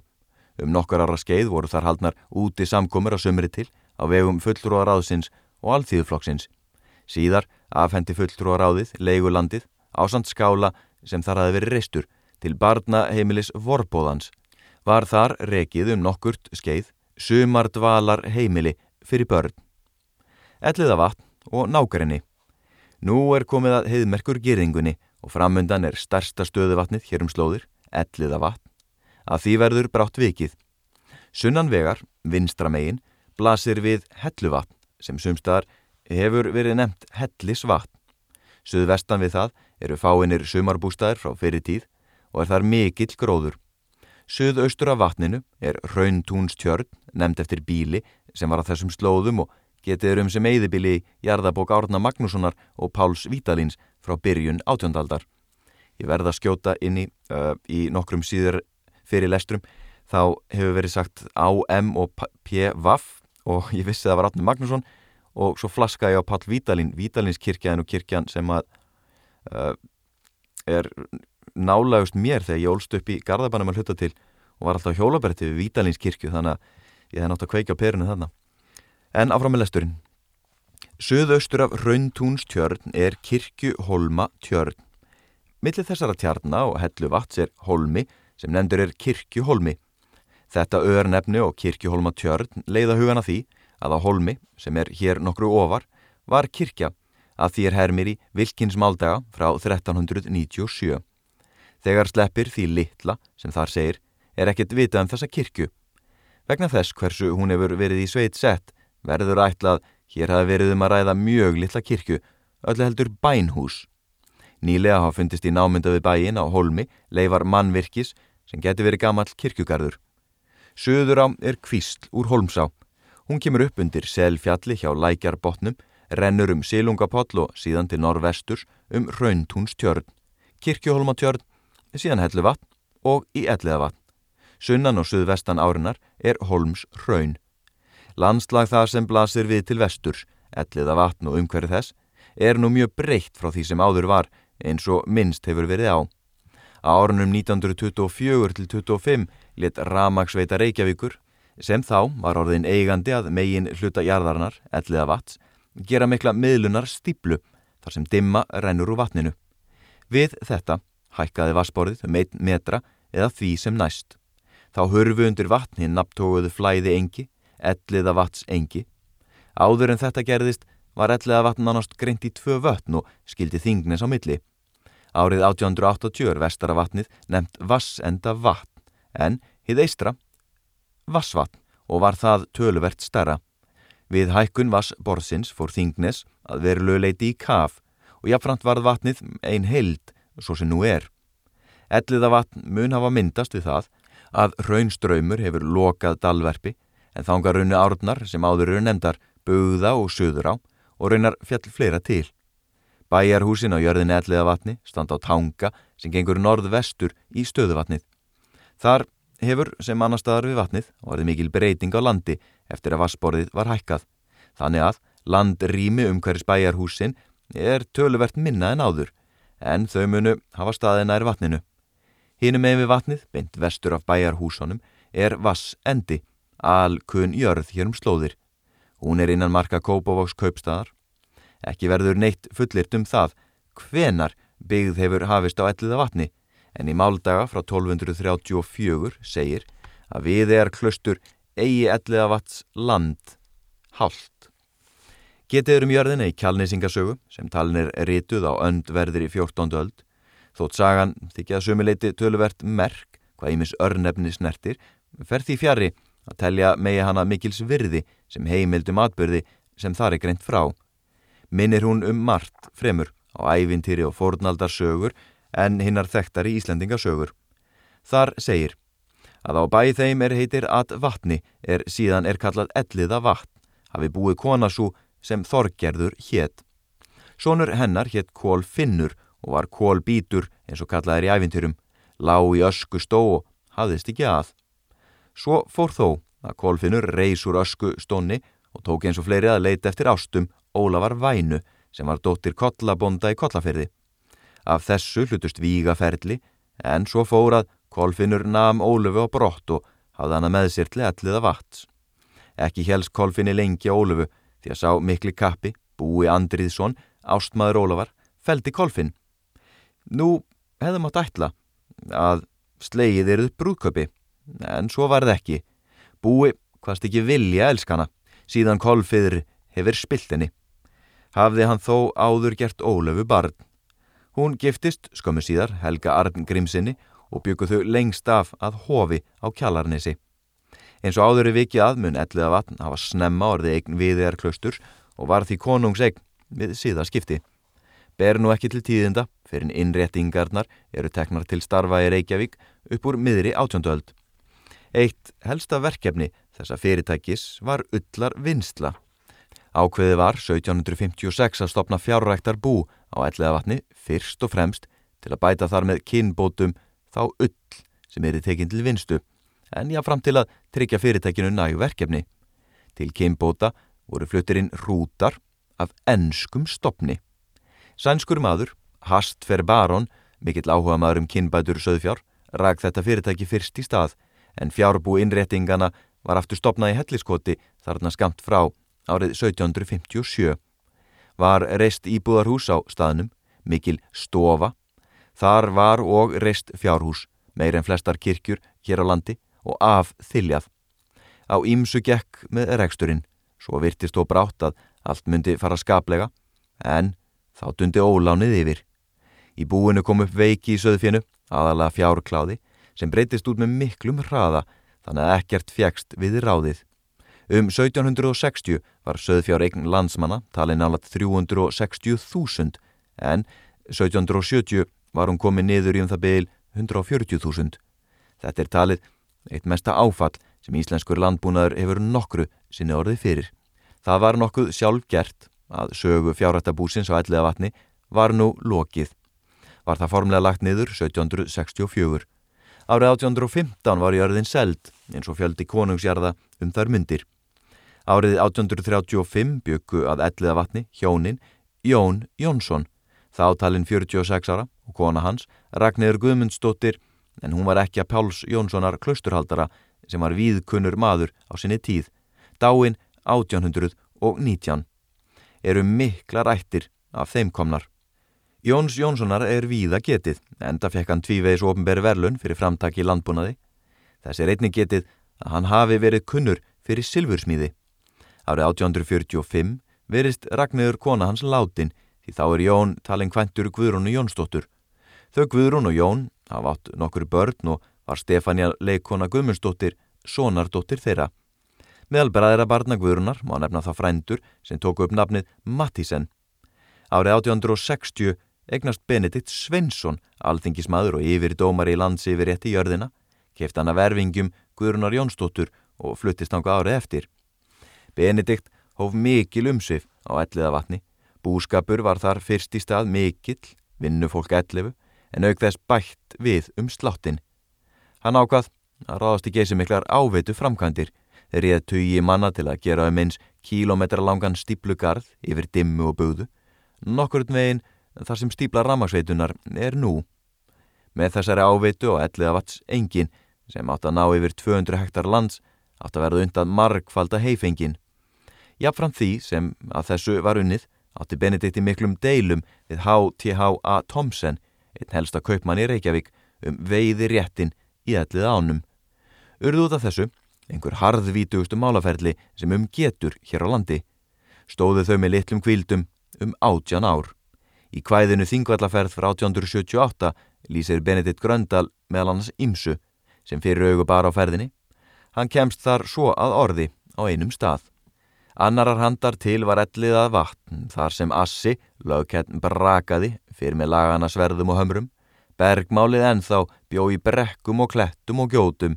Um nokkar ára skeið voru þar haldnar úti samkomur á sömri til á vegum fulltrúa ráðsins og alþýðuflokksins. Síðar afhendi fulltrúa ráðið leigulandið ásand skála sem þar hafi verið reistur til barna heimilis vorbóðans var þar rekið um nokkurt skeið sumardvalar heimili fyrir börn. Elliða vatn og nákarinni. Nú er komið að heiðmerkur gyrðingunni og framundan er starsta stöðuvatnið hér um slóðir, elliða vatn, að því verður brátt vikið. Sunnan vegar, vinstramegin, blasir við helluvatn sem sumstaðar hefur verið nefnt hellisvatn. Suðvestan við það eru fáinir sumarbústæðir frá fyrir tíð og er þar mikill gróður. Suðaustur af vatninu er Rauntúnstjörn, nefnd eftir bíli sem var á þessum slóðum og getið um sem eigðibíli í jarðabók Árna Magnússonar og Páls Vítalins frá byrjun átjöndaldar. Ég verða að skjóta inn í, uh, í nokkrum síður fyrir lestrum, þá hefur verið sagt AM og PVAF og ég vissi það var Árna Magnússon og svo flaska ég á Pál Vítalin, Vítalins kirkjan og kirkjan sem að uh, er nálagust mér þegar ég ólst upp í Garðabannum að hluta til og var alltaf hjólabrætti við Vítalínskirkju þannig að ég hef nátt að kveika á perinu þannig. En áfram með lesturinn. Suðaustur af Rauntúnstjörn er kirkjuholma tjörn. Millir þessara tjarna og hellu vats er holmi sem nefndur er kirkjuholmi. Þetta öðrnefni og kirkjuholma tjörn leiða hugana því að á holmi, sem er hér nokkru ofar, var kirkja að því er hermir í Vilkins máldaga frá 1397. Þegar sleppir því litla, sem þar segir, er ekkert vitað um þessa kirkju. Vegna þess hversu hún hefur verið í sveit sett, verður ætlað, hér hafi verið um að ræða mjög litla kirkju, öllu heldur bænhús. Nýlega hafa fundist í námynda við bæin á Holmi leifar mannvirkis sem geti verið gamall kirkjugarður. Suður á er kvísl úr Holmsá. Hún kemur upp undir selfjalli hjá lækjarbotnum, rennur um Silungapoll og síðan til norvesturs um Rauntúnstjörn, Kirkjuholmatjörn, síðan Helluvatn og í Elliðavatn. Sunnan og suðvestan árinar er Holms Raun. Landslag það sem blasir við til vesturs, Elliðavatn og umhverju þess, er nú mjög breytt frá því sem áður var eins og minnst hefur verið á. Á árunum 1924 til 25 let Ramagsveita Reykjavíkur, sem þá var orðin eigandi að megin hluta jarðarnar, elliða vats, gera mikla miðlunar stíplu þar sem dimma rennur úr vatninu. Við þetta hækkaði vassborðið um einn metra eða því sem næst. Þá hörfu undir vatni nabtóguðu flæði engi, elliða vats engi. Áður en þetta gerðist var elliða vatn nánast greint í tvö vötn og skildi þingnes á milli. Árið 1880 er vestaravatnið nefnt vassenda vatn en hið eistra vassvatn og var það töluvert stærra. Við hækkun vassborðsins fór Þingnes að veru lögleiti í kaf og jáfnframt varð vatnið ein held svo sem nú er. Elliða vatn mun hafa myndast við það að raunströymur hefur lokað dalverfi en þángar raunni árnar sem áður eru nefndar bugða og söður á og raunar fjall fleira til. Bæjarhúsin á jörðin elliða vatni standa á tanga sem gengur norð-vestur í stöðuvatnið. Þar hefur sem annar staðar við vatnið er mikil breyting á landi eftir að vassborðið var hækkað. Þannig að landrými um hverjus bæjarhúsin er töluvert minna en áður en þau munu hafa staðina er vatninu. Hínum með við vatnið, beint vestur af bæjarhúsunum, er vassendi, alkun jörð hér um slóðir. Hún er innan marka Kópavóks kaupstaðar Ekki verður neitt fullirt um það hvenar byggð hefur hafist á elliða vatni en í máldaga frá 1234 segir að við er klustur eigi elliða vats land hálft. Getið um jörðina í kjálnisingasögu sem talnir rituð á öndverðir í 14. öld þótt sagan þykja sumuleiti töluvert merk hvað ímis örnefni snertir fer því fjari að telja megi hana mikils virði sem heimildum atbyrði sem þar er greint frá minnir hún um margt fremur á ævintýri og fornaldarsögur en hinnar þekktar í Íslandingasögur. Þar segir að á bæði þeim er heitir að vatni er síðan er kallað elliða vatn, hafi búið konasú sem Þorgerður hétt. Sónur hennar hétt Kól Finnur og var Kól Bítur eins og kallaðir í ævintýrum, lág í ösku stó og hafðist ekki að. Svo fór þó að Kól Finnur reys úr ösku stónni og tók eins og fleiri að leita eftir ástum Ólafar Vænu sem var dóttir kollabonda í kollaferði. Af þessu hlutust vígaferli en svo fórað Kolfinnur nam Ólufu á brott og hafði hana með sér til elliða vats. Ekki helst Kolfinni lengi Ólufu því að sá mikli kappi, búi Andriðsson, ástmaður Ólafar, feldi Kolfinn. Nú hefðum átt ætla að slegið eruð brúðköpi en svo var það ekki. Búi hvaðst ekki vilja elskana síðan Kolfiður hefur spilt henni hafði hann þó áður gert Ólöfu barn. Hún giftist skömmu síðar Helga Arn Grímsinni og bygguð þau lengst af að hofi á kjallarnesi. Eins og áður í viki aðmun elliða vatn hafa snemma orði eign viðegar klausturs og var því konungsegn við síða skipti. Ber nú ekki til tíðinda fyrir innréttingarnar eru teknar til starfa í Reykjavík upp úr miðri átjóndöld. Eitt helsta verkefni þessa fyrirtækis var ullar vinsla Ákveði var 1756 að stopna fjárræktar bú á elliðavatni fyrst og fremst til að bæta þar með kinnbótum þá ull sem er í tekinn til vinstu en jáfram til að tryggja fyrirtækinu nægu verkefni. Til kinnbóta voru fluttirinn rútar af ennskum stopni. Sænskur maður, Hastfer Baron, mikill áhuga maður um kinnbætur söðfjár, ræk þetta fyrirtæki fyrst í stað en fjárbú innréttingana var aftur stopnað í helliskoti þarna skamt frá árið 1757 var reist íbúðarhús á staðnum, mikil stofa. Þar var og reist fjárhús, meir en flestar kirkjur hér á landi og af þiljað. Á ímsu gekk með reksturinn, svo virtist og brátt að allt myndi fara skaplega, en þá dundi ólánið yfir. Í búinu kom upp veiki í söðfjönu aðalega fjárkláði, sem breytist út með miklum hraða þannig að ekkert fjækst við ráðið. Um 1760 var söðfjár eign landsmanna talið nálat 360.000 en 1770 var hún komið niður í um það beil 140.000. Þetta er talið eitt mesta áfall sem íslenskur landbúnaður hefur nokkru sinni orðið fyrir. Það var nokkuð sjálf gert að sögu fjárrættabúsins á elliða vatni var nú lokið. Var það formlega lagt niður 1764. Árið 1815 var jörðin seld eins og fjöldi konungsjarða um þar myndir. Árið 1835 byggu að elliða vatni hjónin Jón Jónsson, þáttalinn 46 ára og kona hans Ragnir Guðmundsdóttir en hún var ekki að Páls Jónssonar klusturhaldara sem var víðkunnur maður á sinni tíð. Dáin 1819 eru mikla rættir af þeim komnar. Jóns Jónssonar er víða getið, enda fekk hann tvívegis ofnberi verlun fyrir framtaki í landbúnaði. Þessi einnig getið að hann hafi verið kunnur fyrir silfursmíði. Árið 1845 verist Ragnarður kona hans látin því þá er Jón talin kvæntur Guðrún og Jónsdóttur. Þau Guðrún og Jón hafa átt nokkur börn og var Stefania leikona Guðmundsdóttir sonardóttir þeirra. Meðal bræðra barna Guðrúnar má nefna það frændur sem tóku upp nafnið Mattísen. Árið 1860 egnast Benedikt Svensson, alþingismadur og yfir dómar í lands yfir rétti jörðina, keft hann að verfingum Guðrunar Jónsdóttur og fluttist ánga árið eftir. Benedikt hóf mikil umsif á elliða vatni, búskapur var þar fyrst í stað mikill, vinnufólk ellifu, en auk þess bætt við um sláttin. Hann ákvað að ráðast í geysi miklar áveitu framkvæmdir, réð tugi manna til að gera um eins kílometra langan stíplugarð yfir dimmu og búðu, nokkurinn veginn þar sem stípla ramagsveitunar er nú. Með þessari áveitu og elliða vats engin sem átt að ná yfir 200 hektar lands átt að verða undan margfalda heifengin. Jafnfram því sem að þessu var unnið átti Benedikti miklum deilum við H.T.H.A. Thomsen, einn helsta kaupmann í Reykjavík, um veiði réttin í elliða ánum. Urðu út af þessu einhver harðvítugustu málaferli sem um getur hér á landi. Stóðu þau með litlum kvildum um átjan ár. Í kvæðinu Þingvallaferð frá 1878 lýsir Benedikt Gröndal meðal hans Ímsu sem fyrir augu bara á ferðinni. Hann kemst þar svo að orði á einum stað. Annarar handar til var elliðað vatn þar sem Assi, lögkettn brakaði fyrir með lagana sverðum og hömrum. Bergmálið ennþá bjó í brekkum og klettum og gjótum.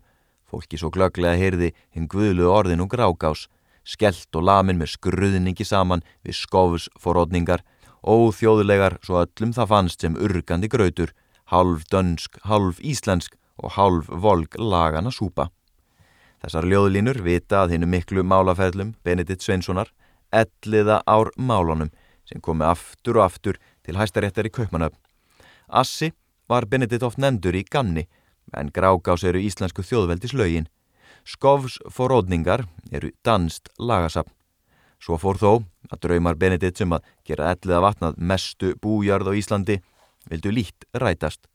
Fólki svo glöglega heyrði hinn guðluð orðin og grágás, skellt og lamin með skruðningi saman við skofus forrodningar óþjóðulegar svo öllum það fannst sem urgandi grautur, halv dönsk, halv íslensk og halv volg lagana súpa. Þessar ljóðlínur vita að hinnu miklu málaferðlum Benedikt Sveinssonar elliða ár málunum sem komi aftur og aftur til hæstaréttar í Kaupmanöfn. Assi var Benedikt oft nefndur í ganni en grágás eru íslensku þjóðveldislaugin. Skovs forróðningar eru danst lagasapn. Svo fór þó að draumar Benedikt sem að gera ellið að vatnað mestu bújarð á Íslandi vildu lít rætast.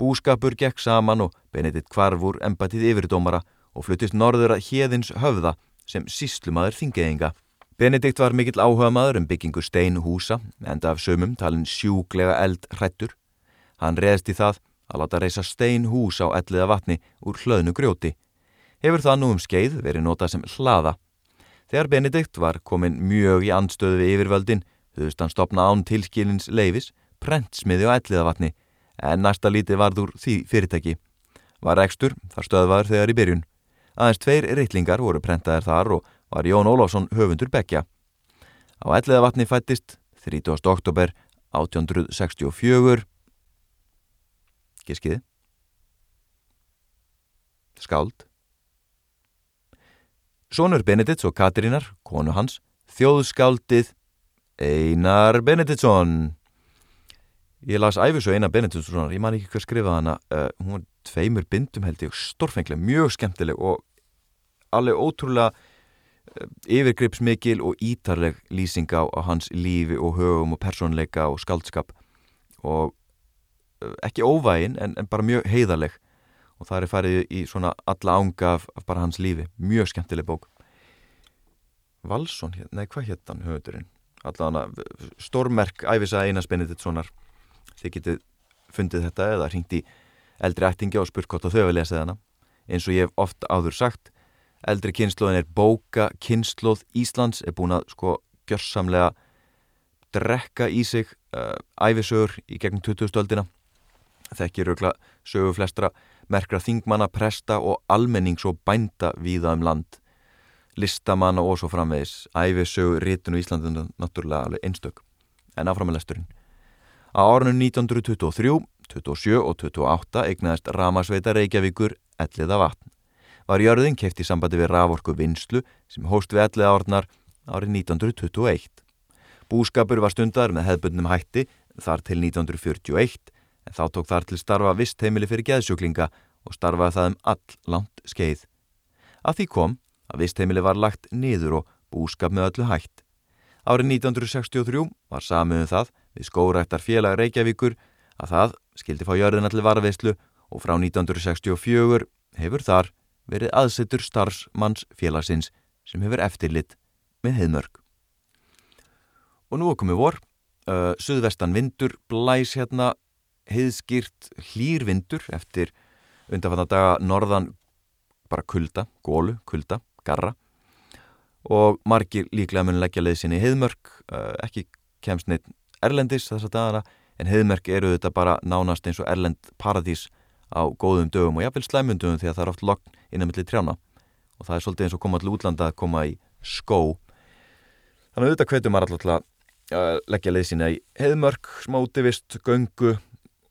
Búskapur gekk saman og Benedikt kvarfur empatið yfirdómara og fluttist norður að hérðins höfða sem síslumadur þingeðinga. Benedikt var mikill áhuga maður um byggingu steinhúsa, enda af sömum talin sjúglega eld hrættur. Hann reðst í það að láta reysa steinhús á elliða vatni úr hlöðnu grjóti. Hefur það nú um skeið verið notað sem hlaða Þegar Benedikt var komin mjög í andstöðu við yfirvöldin, höfðust hann stopna án tilskilins leifis, prentsmiði og elliðavatni, en næsta lítið varður því fyrirtæki. Var ekstur, þar stöðvaður þegar í byrjun. Aðeins tveir reitlingar voru prentaðir þar og var Jón Ólásson höfundur Bekkja. Á elliðavatni fættist 30. oktober 1864. Giskiði. Skáld. Sónur Benedikts og Katrínar, konu hans, þjóðskáldið Einar Benediktsson. Ég las æfis og Einar Benediktssonar, ég man ekki hvað skrifaði hana, uh, hún tveimur bindum held ég, stórfenglega, mjög skemmtileg og alveg ótrúlega uh, yfirgripsmikil og ítarleg lýsing á, á hans lífi og högum og personleika og skaldskap og uh, ekki óvægin en, en bara mjög heiðaleg og það er farið í svona alla ánga af, af bara hans lífi, mjög skemmtileg bók. Valsson, nei hvað hétt hann höfundurinn, allavega stórmerk æfisa Einars Benediktssonar. Þið getið fundið þetta eða hringt í eldri ættingi og spurt hvort á þau að lesa þennan eins og ég hef oft áður sagt eldri kynnslóðin er bóka kynnslóð Íslands er búin að sko gjörsamlega drekka í sig uh, æfisögur í gegnum 2000-öldina þekkir raugla sögu flestra merkra þingmanna, presta og almennings og bænda víða um land. Listamanna og svo framvegis. Æfisögu rítinu í Íslandinu náttúrulega alveg einstök. En áframalesturinn á árunum 1923 27 og 28 eignaðist Ramasveita Reykjavíkur elliða vatn var jörðin keift í sambandi við raforku vinslu sem hóst við elliða árnar árið 1921 Búskapur var stundar með hefðbundnum hætti þar til 1941 en þá tók þar til starfa vist heimili fyrir geðsjúklinga og starfaði það um all langt skeið. Að því kom að vist heimili var lagt niður og búskap með öllu hætt. Árið 1963 var samiðum það við skórættar félag Reykjavíkur að það skildi fá jörðina til varveislu og frá 1964 hefur þar verið aðsettur starfsmanns félagsins sem hefur eftirlit með heimörk. Og nú okkur með vor, uh, suðvestan vindur, blæs hérna, heiðskýrt hlýrvindur eftir undanfanna daga norðan bara kulda, gólu, kulda, garra og margir líklega mun leggja leiðsinn í heiðmörk, uh, ekki kemst neitt erlendis þessa dagana en heiðmörk eru þetta bara nánast eins og erlend paradís á góðum dögum og jáfnveil slæmundum því að það er oft lokn innan millir trjána og það er svolítið eins og koma til útlanda að koma í skó. Þannig að auðvitað hvetum maður alltaf að leggja leið sína í heðmörk, smótivist, göngu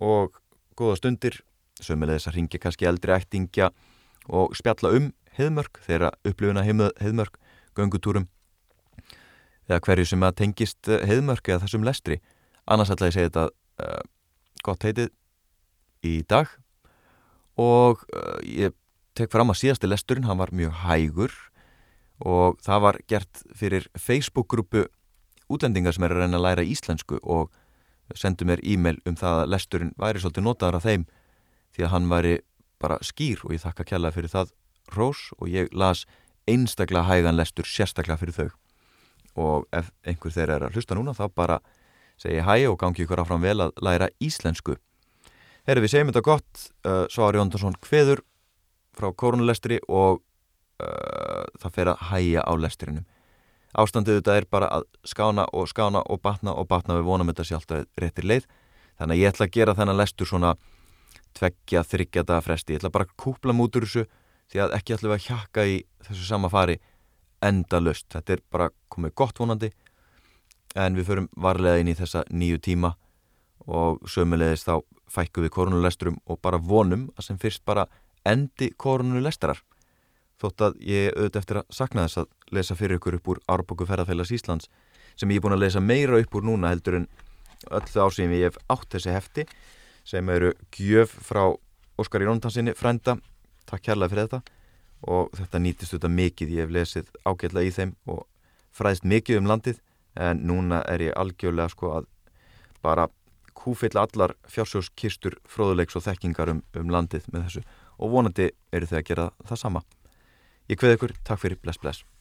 og góða stundir. Sömulegis að ringja kannski eldri ættingja og spjalla um heðmörk þeirra upplifuna heðmörk göngutúrum. Eða hverju sem að tengist heðmörk eða þessum lestri annars ætla ég að segja þetta uh, gott heitið í dag. Og uh, ég tek fram að síðasti lesturinn hann var mjög hægur. Og það var gert fyrir Facebook-grúpu útlendingar sem er að reyna að læra íslensku og sendu mér e-mail um það að lesturinn væri svolítið notaður af þeim því að hann væri bara skýr og ég þakka kjallaði fyrir það rós og ég las einstaklega hægan lestur sérstaklega fyrir þau. Og ef einhver þeirra er að hlusta núna þá bara segi hæ og gangi ykkur áfram vel að læra íslensku. Herri við segjum þetta gott. Uh, Svar Jóndarsson hveður frá korunlestri og uh, það fer að hæja á lesturinnum ástandið þetta er bara að skána og skána og batna og batna. Við vonum þetta sjálft að réttir leið. Þannig að ég ætla að gera þennan lestur svona tveggja, þryggjata fresti. Ég ætla bara að kúpla mútur þessu því að ekki ætla að hjakka í þessu sama fari enda löst, þetta er bara komið gott vonandi en við förum varlega inn í þessa nýju tíma og sömulegist þá fækku við koronulesturum og bara vonum að sem fyrst bara endi koronulestarar þótt að ég auðvitað eftir að sakna þess að lesa fyrir ykkur upp úr Árbóku ferðarfélags Íslands sem ég er búin að lesa meira upp úr núna heldur en öll það ásýðum ég hef átt þessi hefti sem eru gjöf frá Óskar í Róntansinni frænda, takk kærlega fyrir þetta. Og þetta nýtist þetta mikið, ég hef lesið ágætla í þeim og fræðist mikið um landið en núna er ég algjörlega sko að bara kúfill allar fjársjóskistur fróðuleiks og þekkingar um, um landið með þessu. Og vonandi eru þau að gera það sama. Ég kveð ykkur, takk fyrir, bless bless